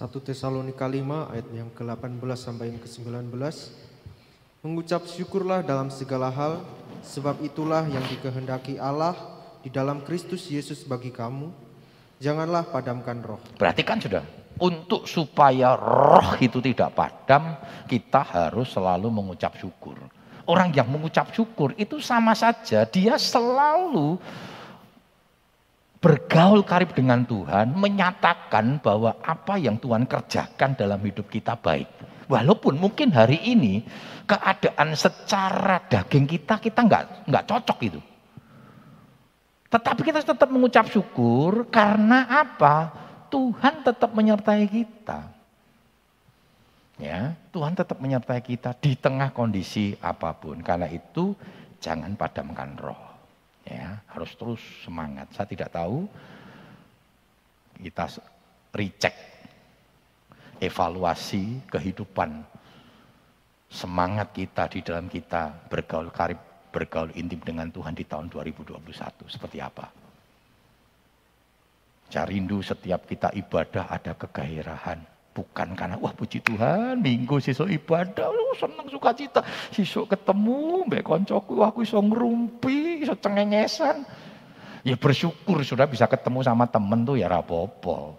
1 Tesalonika 5 ayat yang ke-18 sampai yang ke-19. Mengucap syukurlah dalam segala hal, sebab itulah yang dikehendaki Allah di dalam Kristus Yesus bagi kamu, janganlah padamkan roh. Berarti kan sudah, untuk supaya roh itu tidak padam, kita harus selalu mengucap syukur. Orang yang mengucap syukur itu sama saja, dia selalu bergaul karib dengan Tuhan, menyatakan bahwa apa yang Tuhan kerjakan dalam hidup kita baik. Walaupun mungkin hari ini keadaan secara daging kita kita nggak nggak cocok itu. Tetapi kita tetap mengucap syukur karena apa? Tuhan tetap menyertai kita. Ya, Tuhan tetap menyertai kita di tengah kondisi apa pun. Karena itu jangan padamkan roh. Ya, harus terus semangat. Saya tidak tahu kita recheck evaluasi kehidupan semangat kita di dalam kita bergaul karib, bergaul intim dengan Tuhan di tahun 2021 seperti apa. Carindu setiap kita ibadah ada kegairahan. Bukan karena wah puji Tuhan minggu sisuk ibadah lu seneng sukacita sisuk ketemu mbek koncoku wah aku iso ngrumpi iso cengengesan ya bersyukur sudah bisa ketemu sama temen tuh ya rapopo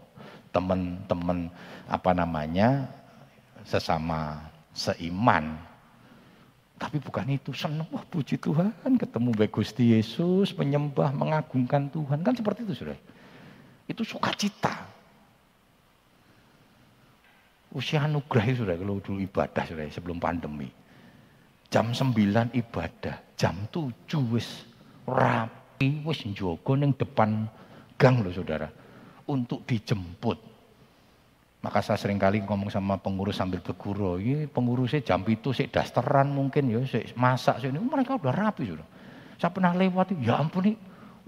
temen-temen apa namanya sesama seiman. Tapi bukan itu, senang, wah puji Tuhan, ketemu baik Gusti Yesus, menyembah, mengagungkan Tuhan. Kan seperti itu sudah. Itu sukacita. Usia anugerah itu sudah, kalau dulu ibadah sudah, sebelum pandemi. Jam 9 ibadah, jam 7 wis rapi, wis njogo ning depan gang loh saudara. Untuk dijemput maka saya sering kali ngomong sama pengurus sambil berguru, ini pengurusnya jam itu sih dasteran mungkin ya, sih masak sini, mereka udah rapi sudah. Saya pernah lewat, ya ampun nih,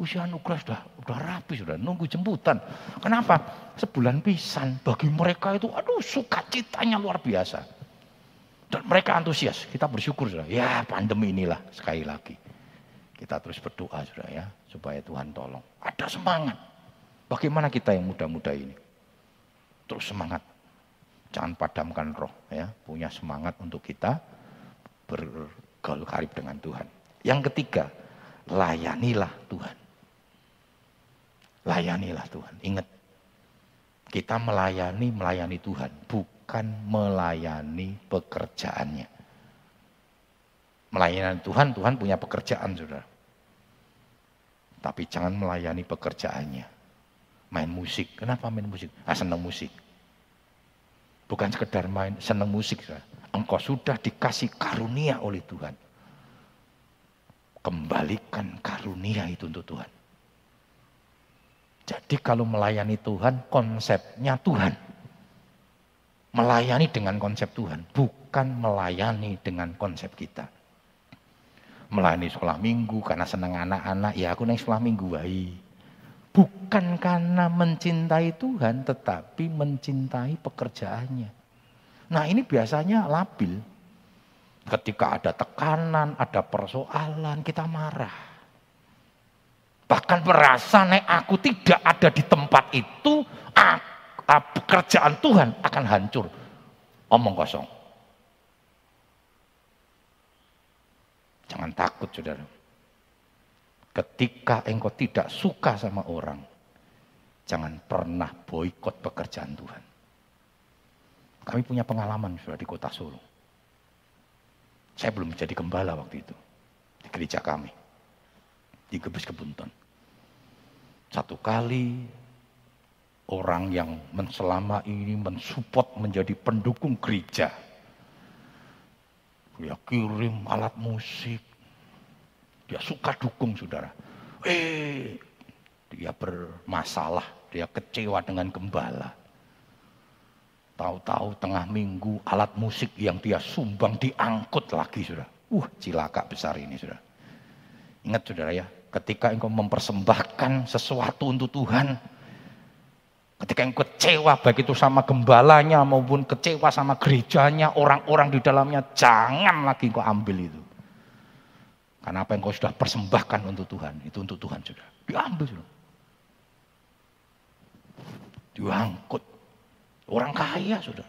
usia anugerah sudah udah rapi sudah, nunggu jemputan. Kenapa? Sebulan pisan bagi mereka itu, aduh sukacitanya luar biasa. Dan mereka antusias, kita bersyukur sudah. Ya pandemi inilah sekali lagi. Kita terus berdoa sudah ya, supaya Tuhan tolong. Ada semangat. Bagaimana kita yang muda-muda ini? Terus semangat. Jangan padamkan roh ya, punya semangat untuk kita bergaul karib dengan Tuhan. Yang ketiga, layanilah Tuhan. Layanilah Tuhan. Ingat, kita melayani melayani Tuhan, bukan melayani pekerjaannya. Melayani Tuhan, Tuhan punya pekerjaan, saudara. Tapi jangan melayani pekerjaannya main musik. Kenapa main musik? Ah, senang musik. Bukan sekedar main, senang musik. Engkau sudah dikasih karunia oleh Tuhan. Kembalikan karunia itu untuk Tuhan. Jadi kalau melayani Tuhan, konsepnya Tuhan. Melayani dengan konsep Tuhan, bukan melayani dengan konsep kita. Melayani sekolah minggu karena senang anak-anak, ya aku naik sekolah minggu, baik. Bukan karena mencintai Tuhan, tetapi mencintai pekerjaannya. Nah ini biasanya labil. Ketika ada tekanan, ada persoalan, kita marah. Bahkan merasa nek aku tidak ada di tempat itu, pekerjaan Tuhan akan hancur. Omong kosong. Jangan takut saudara. Ketika engkau tidak suka sama orang, jangan pernah boikot pekerjaan Tuhan. Kami punya pengalaman sudah di kota Solo. Saya belum jadi gembala waktu itu di gereja kami di Gebes Kebunton. Satu kali orang yang selama ini mensupport menjadi pendukung gereja. Dia kirim alat musik, dia suka dukung saudara. Eh, dia bermasalah, dia kecewa dengan gembala. Tahu-tahu tengah minggu alat musik yang dia sumbang diangkut lagi saudara. Uh, cilaka besar ini saudara. Ingat saudara ya, ketika engkau mempersembahkan sesuatu untuk Tuhan, ketika engkau kecewa baik itu sama gembalanya maupun kecewa sama gerejanya, orang-orang di dalamnya, jangan lagi engkau ambil itu. Karena apa yang kau sudah persembahkan untuk Tuhan, itu untuk Tuhan sudah. Diambil sudah. Diangkut. Orang kaya sudah.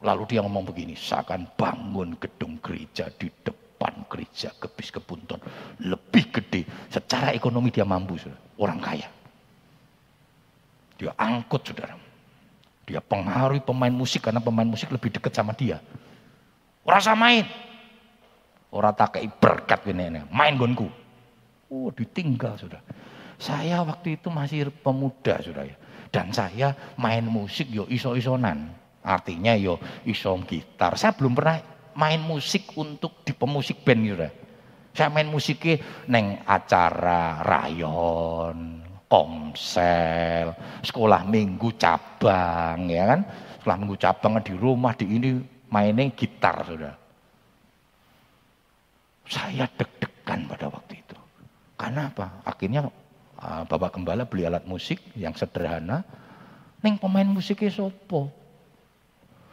Lalu dia ngomong begini, saya akan bangun gedung gereja di depan gereja Gebis Kebunton. Lebih gede, secara ekonomi dia mampu sudah. Orang kaya. Dia angkut saudara. Dia pengaruhi pemain musik karena pemain musik lebih dekat sama dia. Orang samain, Orang tak kei berkat ini, main gonku. Oh ditinggal sudah. Saya waktu itu masih pemuda sudah ya. Dan saya main musik yo iso-isonan. Artinya yo iso gitar. Saya belum pernah main musik untuk di pemusik band sudah. Saya main musiknya neng acara rayon, komsel, sekolah minggu cabang ya kan. Sekolah minggu cabang di rumah di ini mainnya gitar sudah. Saya deg-degan pada waktu itu. Karena apa? Akhirnya uh, Bapak Gembala beli alat musik yang sederhana. Neng pemain musiknya sopo.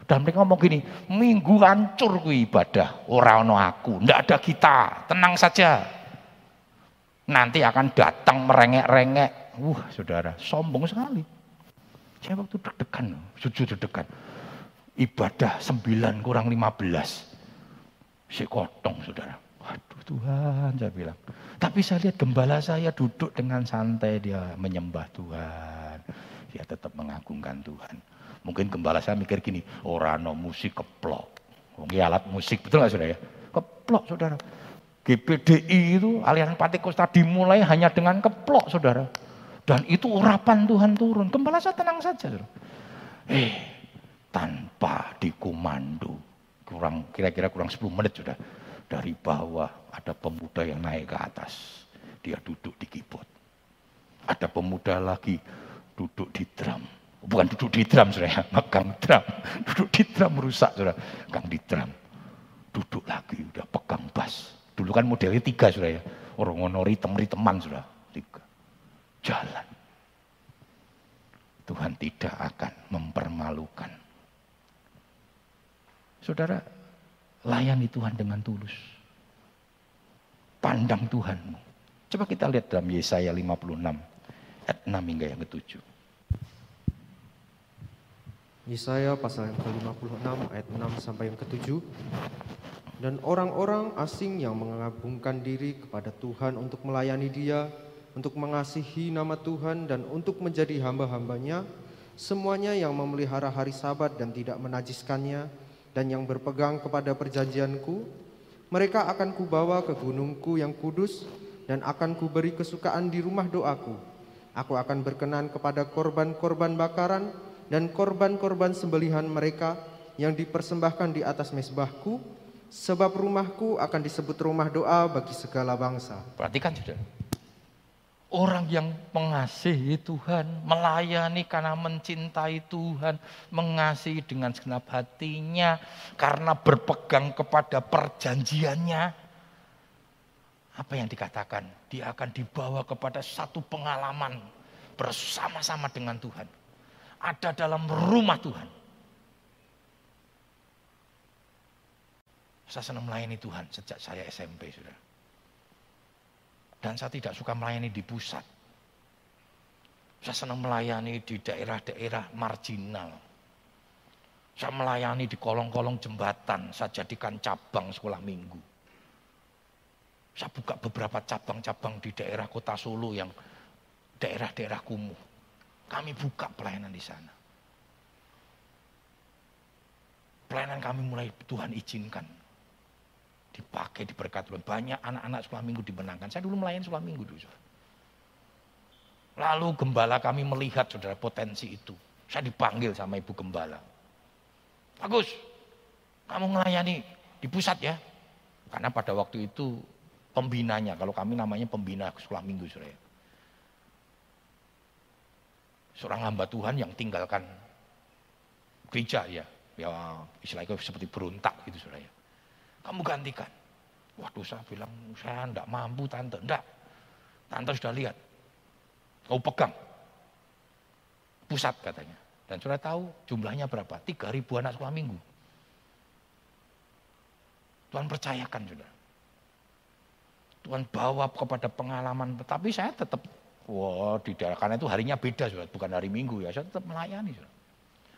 Dan mereka ngomong gini, minggu hancur gue ibadah, orang no aku, ndak ada kita, tenang saja. Nanti akan datang merengek-rengek. Wah saudara, sombong sekali. Saya waktu deg-degan, sujud deg-degan. Ibadah 9 kurang 15. Si kotong saudara. Tuhan saya bilang. Tapi saya lihat gembala saya duduk dengan santai dia menyembah Tuhan. Dia tetap mengagungkan Tuhan. Mungkin gembala saya mikir gini, orang no musik keplok. Mungkin alat musik, betul nggak saudara ya? Keplok saudara. GPDI itu aliran Pantekosta dimulai hanya dengan keplok saudara. Dan itu urapan Tuhan turun. Gembala saya tenang saja saudara. Eh, tanpa dikomando. Kurang kira-kira kurang 10 menit sudah dari bawah ada pemuda yang naik ke atas. Dia duduk di keyboard. Ada pemuda lagi duduk di drum. Bukan duduk di drum, saudara, megang drum. Duduk di drum rusak, saudara. Megang di drum. Duduk lagi, udah pegang bass. Dulu kan modelnya tiga, saudara ya. Orang ngonori temri teman, saudara. Tiga. Jalan. Tuhan tidak akan mempermalukan. Saudara, Layani Tuhan dengan tulus. Pandang Tuhanmu. Coba kita lihat dalam Yesaya 56 ayat 6 hingga yang ketujuh. Yesaya pasal yang ke-56 ayat 6 sampai yang ketujuh. Dan orang-orang asing yang mengagungkan diri kepada Tuhan untuk melayani dia, untuk mengasihi nama Tuhan dan untuk menjadi hamba-hambanya, semuanya yang memelihara hari sabat dan tidak menajiskannya, dan yang berpegang kepada perjanjianku, mereka akan kubawa ke gunungku yang kudus dan akan kuberi kesukaan di rumah doaku. Aku akan berkenan kepada korban-korban bakaran dan korban-korban sembelihan mereka yang dipersembahkan di atas mesbahku, sebab rumahku akan disebut rumah doa bagi segala bangsa. Perhatikan sudah. Orang yang mengasihi Tuhan, melayani karena mencintai Tuhan, mengasihi dengan segenap hatinya, karena berpegang kepada perjanjiannya. Apa yang dikatakan? Dia akan dibawa kepada satu pengalaman bersama-sama dengan Tuhan. Ada dalam rumah Tuhan. Saya senang melayani Tuhan sejak saya SMP, sudah. Dan saya tidak suka melayani di pusat. Saya senang melayani di daerah-daerah marginal. Saya melayani di kolong-kolong jembatan, saya jadikan cabang sekolah minggu. Saya buka beberapa cabang-cabang di daerah kota Solo yang daerah-daerah kumuh. Kami buka pelayanan di sana. Pelayanan kami mulai Tuhan izinkan dipakai, diberkati Tuhan. Banyak anak-anak sekolah minggu dimenangkan. Saya dulu melayani sekolah minggu dulu. Lalu gembala kami melihat saudara potensi itu. Saya dipanggil sama ibu gembala. Bagus, kamu melayani di pusat ya. Karena pada waktu itu pembinanya, kalau kami namanya pembina sekolah minggu saudara. Seorang hamba Tuhan yang tinggalkan gereja ya, ya istilahnya seperti berontak gitu saudara ya kamu gantikan. Waduh saya bilang, saya enggak mampu tante, enggak. Tante sudah lihat. Kau pegang. Pusat katanya. Dan sudah tahu jumlahnya berapa? Tiga ribu anak sekolah minggu. Tuhan percayakan sudah. Tuhan bawa kepada pengalaman. Tapi saya tetap, wah di daerah karena itu harinya beda sudah, bukan hari minggu ya. Saya tetap melayani sudah.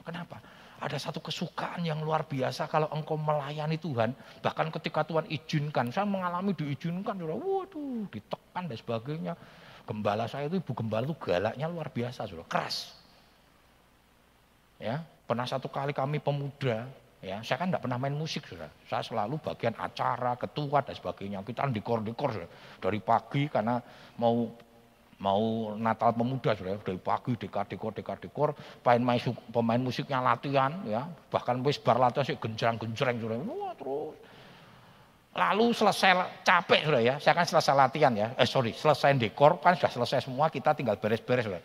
Kenapa? Ada satu kesukaan yang luar biasa kalau engkau melayani Tuhan. Bahkan ketika Tuhan izinkan, saya mengalami diizinkan. Waduh, ditekan dan sebagainya. Gembala saya itu, ibu gembala itu galaknya luar biasa, sudah keras. Ya, pernah satu kali kami pemuda, ya, saya kan tidak pernah main musik, sudah. Saya selalu bagian acara, ketua dan sebagainya. Kita dekor-dekor dari pagi karena mau mau Natal pemuda sudah dari pagi dekor dekor dekor dekor. Pemain musik pemain musiknya latihan ya. Bahkan wis bar latihan sih genjreng genjreng sudah. Wah terus. Lalu selesai capek sudah ya. Saya kan selesai latihan ya. Eh sorry selesai dekor kan sudah selesai semua kita tinggal beres-beres sudah.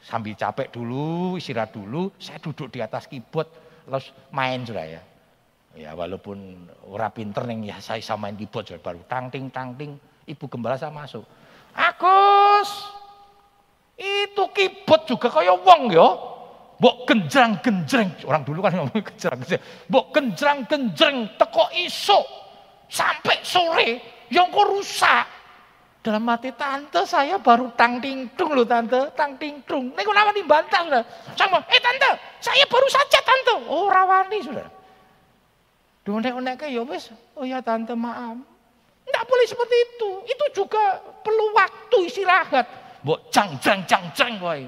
Sambil capek dulu istirahat dulu saya duduk di atas keyboard terus main sudah ya. Ya walaupun ora pinter ya saya main keyboard sudah. Baru tang ting ibu gembala saya masuk Agus, itu kibot juga kaya wong ya. Mbok genjrang-genjreng. Orang dulu kan ngomong genjrang-genjreng. Mbok genjrang-genjreng teko iso sampai sore yang kok rusak. Dalam mati tante saya baru tang tingtung loh tante, tang tingtung. Nek nama dibantah sudah. Sama, eh tante, saya baru saja tante. Oh rawani sudah. Donek-onek ya wis, oh ya tante maaf. Enggak boleh seperti itu. Itu juga perlu waktu istirahat. Mbok cang cang cang cang boy.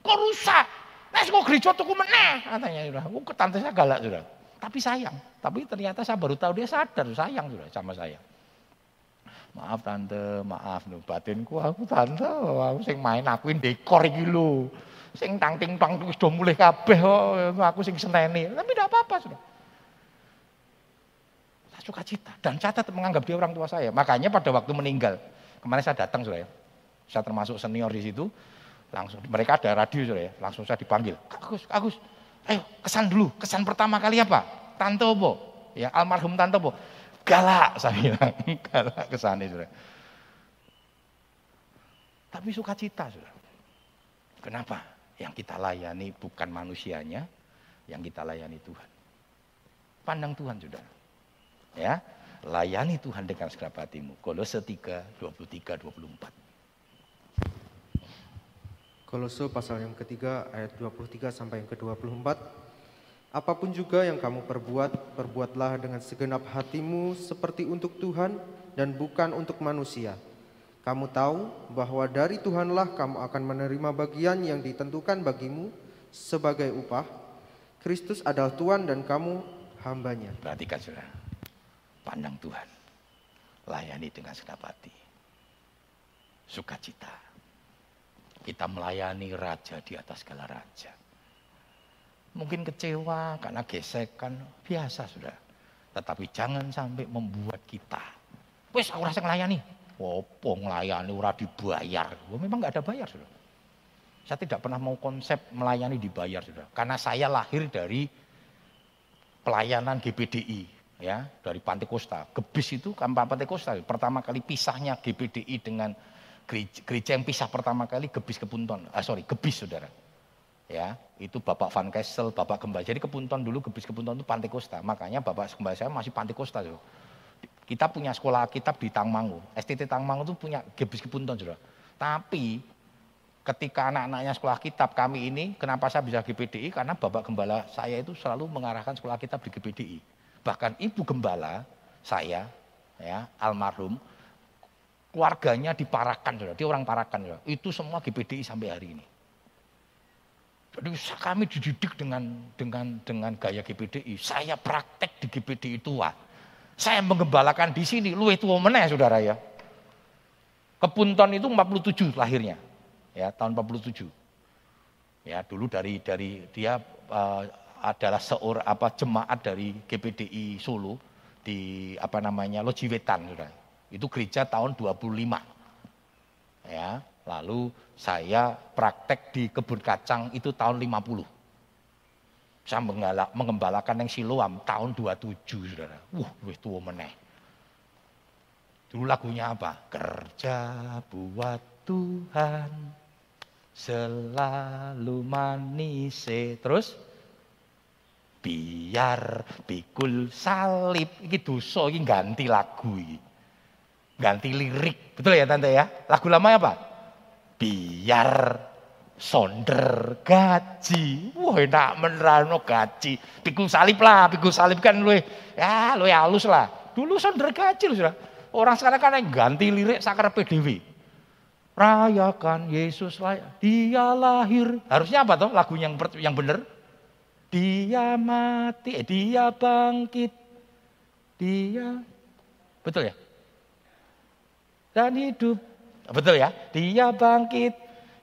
Kok rusak? Nah, kok gereja tuku meneh katanya sudah. Oh, tante saya galak sudah. Tapi sayang. Tapi ternyata saya baru tahu dia sadar sayang sudah sama saya. Maaf tante, maaf nih batinku aku tante, aku sing main akuin dekor iki lho. Sing tang ting tang wis do mulih kabeh kok aku sing seneni. Tapi tidak apa-apa sudah. Saya suka cita dan catat menganggap dia orang tua saya. Makanya pada waktu meninggal, kemarin saya datang sudah ya. Saya termasuk senior di situ. Langsung mereka ada radio sudah ya. Langsung saya dipanggil. Agus, Agus, ayo kesan dulu. Kesan pertama kali apa? Tante Obo. Ya, almarhum Tante Obo galak saya bilang, galak ke sana sudah. Tapi sukacita sudah. Kenapa? Yang kita layani bukan manusianya, yang kita layani Tuhan. Pandang Tuhan sudah. Ya, layani Tuhan dengan segenap hatimu. Kolose 3, 23, 24. Kolose pasal yang ketiga ayat 23 sampai yang ke-24. Apa pun juga yang kamu perbuat, perbuatlah dengan segenap hatimu seperti untuk Tuhan dan bukan untuk manusia. Kamu tahu bahwa dari Tuhanlah kamu akan menerima bagian yang ditentukan bagimu sebagai upah. Kristus adalah Tuhan dan kamu hambanya. Perhatikan saudara, pandang Tuhan, layani dengan segenap hati. Sukacita. Kita melayani Raja di atas segala Raja Mungkin kecewa karena gesekan, biasa sudah. Tetapi jangan sampai membuat kita. Wes aku rasa ngelayani. Opo ngelayani ora dibayar. Wah, memang nggak ada bayar sudah. Saya tidak pernah mau konsep melayani dibayar sudah. Karena saya lahir dari pelayanan GBDI ya dari Pantai Kosta. Gebis itu kan Pantai Kosta. Pertama kali pisahnya GBDI dengan gereja, gereja yang pisah pertama kali Gebis Kepunton. Ah sorry, Gebis saudara ya itu Bapak Van Kessel, Bapak Gembala. Jadi Kepunton dulu, Gebis Kepunton itu Pantai Kosta. Makanya Bapak Gembala saya masih Pantai Kosta. Juga. Kita punya sekolah kitab di Tangmangu. STT Tangmangu itu punya Gebis Kepunton. Juga. Tapi ketika anak-anaknya sekolah kitab kami ini, kenapa saya bisa GPDI? Karena Bapak Gembala saya itu selalu mengarahkan sekolah kitab di GPDI. Bahkan Ibu Gembala saya, ya almarhum, keluarganya diparakan, saudara. dia orang parakan. Saudara. Itu semua GPDI sampai hari ini. Jadi kami dididik dengan dengan dengan gaya GPDI. Saya praktek di GPDI tua. Saya mengembalakan di sini, lu itu meneh saudara ya. Kepunton itu 47 lahirnya. Ya, tahun 47. Ya, dulu dari dari dia uh, adalah seorang apa jemaat dari GPDI Solo di apa namanya Lojiwetan saudara. Itu gereja tahun 25. Ya, Lalu saya praktek di kebun kacang itu tahun 50. Saya mengembalakan yang siloam tahun 27, saudara. Wuh, wih tua meneh. Dulu lagunya apa? Kerja buat Tuhan selalu manis. Terus biar pikul salib. Ini dosa, ini ganti lagu ini. Ganti lirik. Betul ya tante ya? Lagu lama apa? biar sonder gaji. Wah enak menerano gaji. Pikul salib lah, pikul salib kan lu ya lu halus lah. Dulu sonder gaji lu sudah. Orang sekarang kan yang ganti lirik sakar PDW. Rayakan Yesus lah, dia lahir. Harusnya apa tuh lagu yang yang benar? Dia mati, eh, dia bangkit. Dia betul ya? Dan hidup Betul ya? Dia bangkit,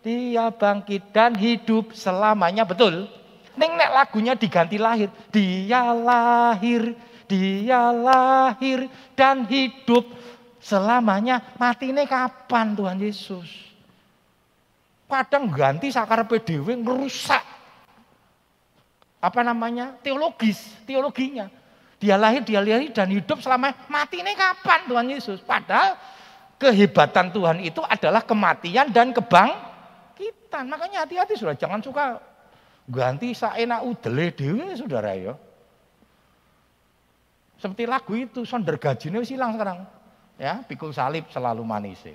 dia bangkit dan hidup selamanya. Betul? Neng nek lagunya diganti lahir. Dia lahir, dia lahir dan hidup selamanya. Mati ini kapan Tuhan Yesus? Kadang ganti sakar PDW merusak apa namanya teologis, teologinya. Dia lahir, dia lahir dan hidup selama mati ini kapan Tuhan Yesus? Padahal kehebatan Tuhan itu adalah kematian dan kebangkitan. Makanya hati-hati sudah jangan suka ganti saenak udele dewe saudara ya. Seperti lagu itu, sonder gajinya hilang sekarang. Ya, pikul salib selalu manis.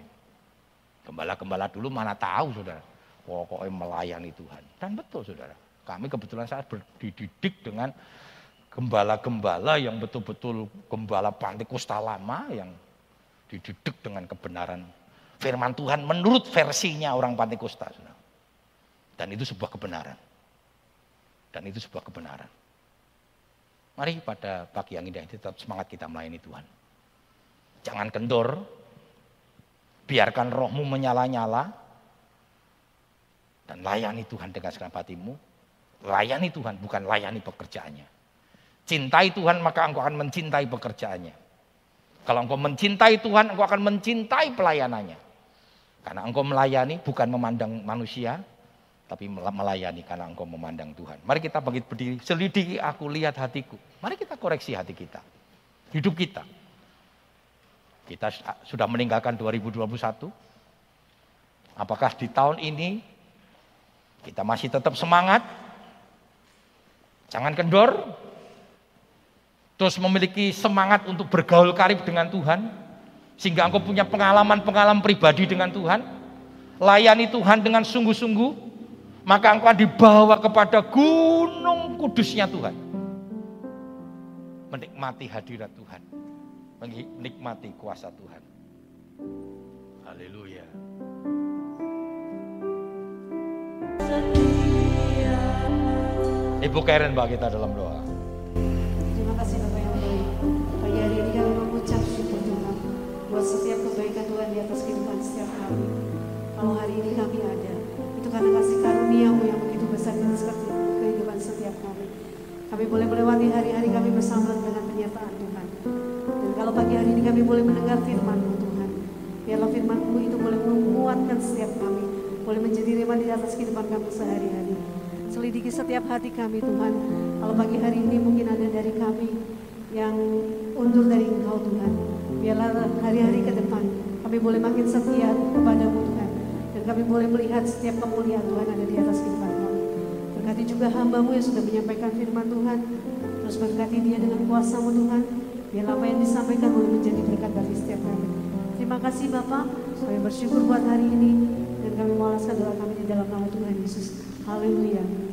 Gembala-gembala dulu mana tahu saudara. Pokoknya melayani Tuhan. Dan betul saudara. Kami kebetulan saat berdidik dengan gembala-gembala yang betul-betul gembala Pantikusta lama yang dididik dengan kebenaran firman Tuhan menurut versinya orang Pantikusta. Dan itu sebuah kebenaran. Dan itu sebuah kebenaran. Mari pada pagi yang indah ini tetap semangat kita melayani Tuhan. Jangan kendor, biarkan rohmu menyala-nyala, dan layani Tuhan dengan segenap hatimu. Layani Tuhan, bukan layani pekerjaannya. Cintai Tuhan, maka engkau akan mencintai pekerjaannya. Kalau engkau mencintai Tuhan, engkau akan mencintai pelayanannya. Karena engkau melayani bukan memandang manusia, tapi melayani karena engkau memandang Tuhan. Mari kita bagi berdiri, selidiki aku, lihat hatiku. Mari kita koreksi hati kita. Hidup kita. Kita sudah meninggalkan 2021. Apakah di tahun ini kita masih tetap semangat? Jangan kendor, terus memiliki semangat untuk bergaul karib dengan Tuhan, sehingga engkau punya pengalaman-pengalaman pribadi dengan Tuhan, layani Tuhan dengan sungguh-sungguh, maka engkau dibawa kepada gunung kudusnya Tuhan. Menikmati hadirat Tuhan, menikmati kuasa Tuhan. Haleluya. Ibu Karen bagi kita dalam doa. buat setiap kebaikan Tuhan di atas kehidupan setiap kami. Kalau hari ini kami ada, itu karena kasih karuniamu yang begitu besar di atas kehidupan setiap kami. Kami boleh melewati hari-hari kami bersama dengan penyertaan Tuhan. Dan kalau pagi hari ini kami boleh mendengar firman-Mu Tuhan, biarlah firman-Mu itu boleh menguatkan setiap kami, boleh menjadi rema di atas kehidupan kami sehari-hari. Selidiki setiap hati kami Tuhan. Kalau pagi hari ini mungkin ada dari kami yang undur dari Engkau Tuhan. Biarlah hari-hari ke depan kami boleh makin setia kepadamu Tuhan. Dan kami boleh melihat setiap kemuliaan Tuhan ada di atas kami. Berkati juga hambamu yang sudah menyampaikan firman Tuhan. Terus berkati dia dengan kuasamu Tuhan. Biarlah apa yang disampaikan boleh menjadi berkat bagi setiap kami. Terima kasih Bapak. Kami bersyukur buat hari ini. Dan kami mengalaskan doa kami di dalam nama Tuhan Yesus. Haleluya.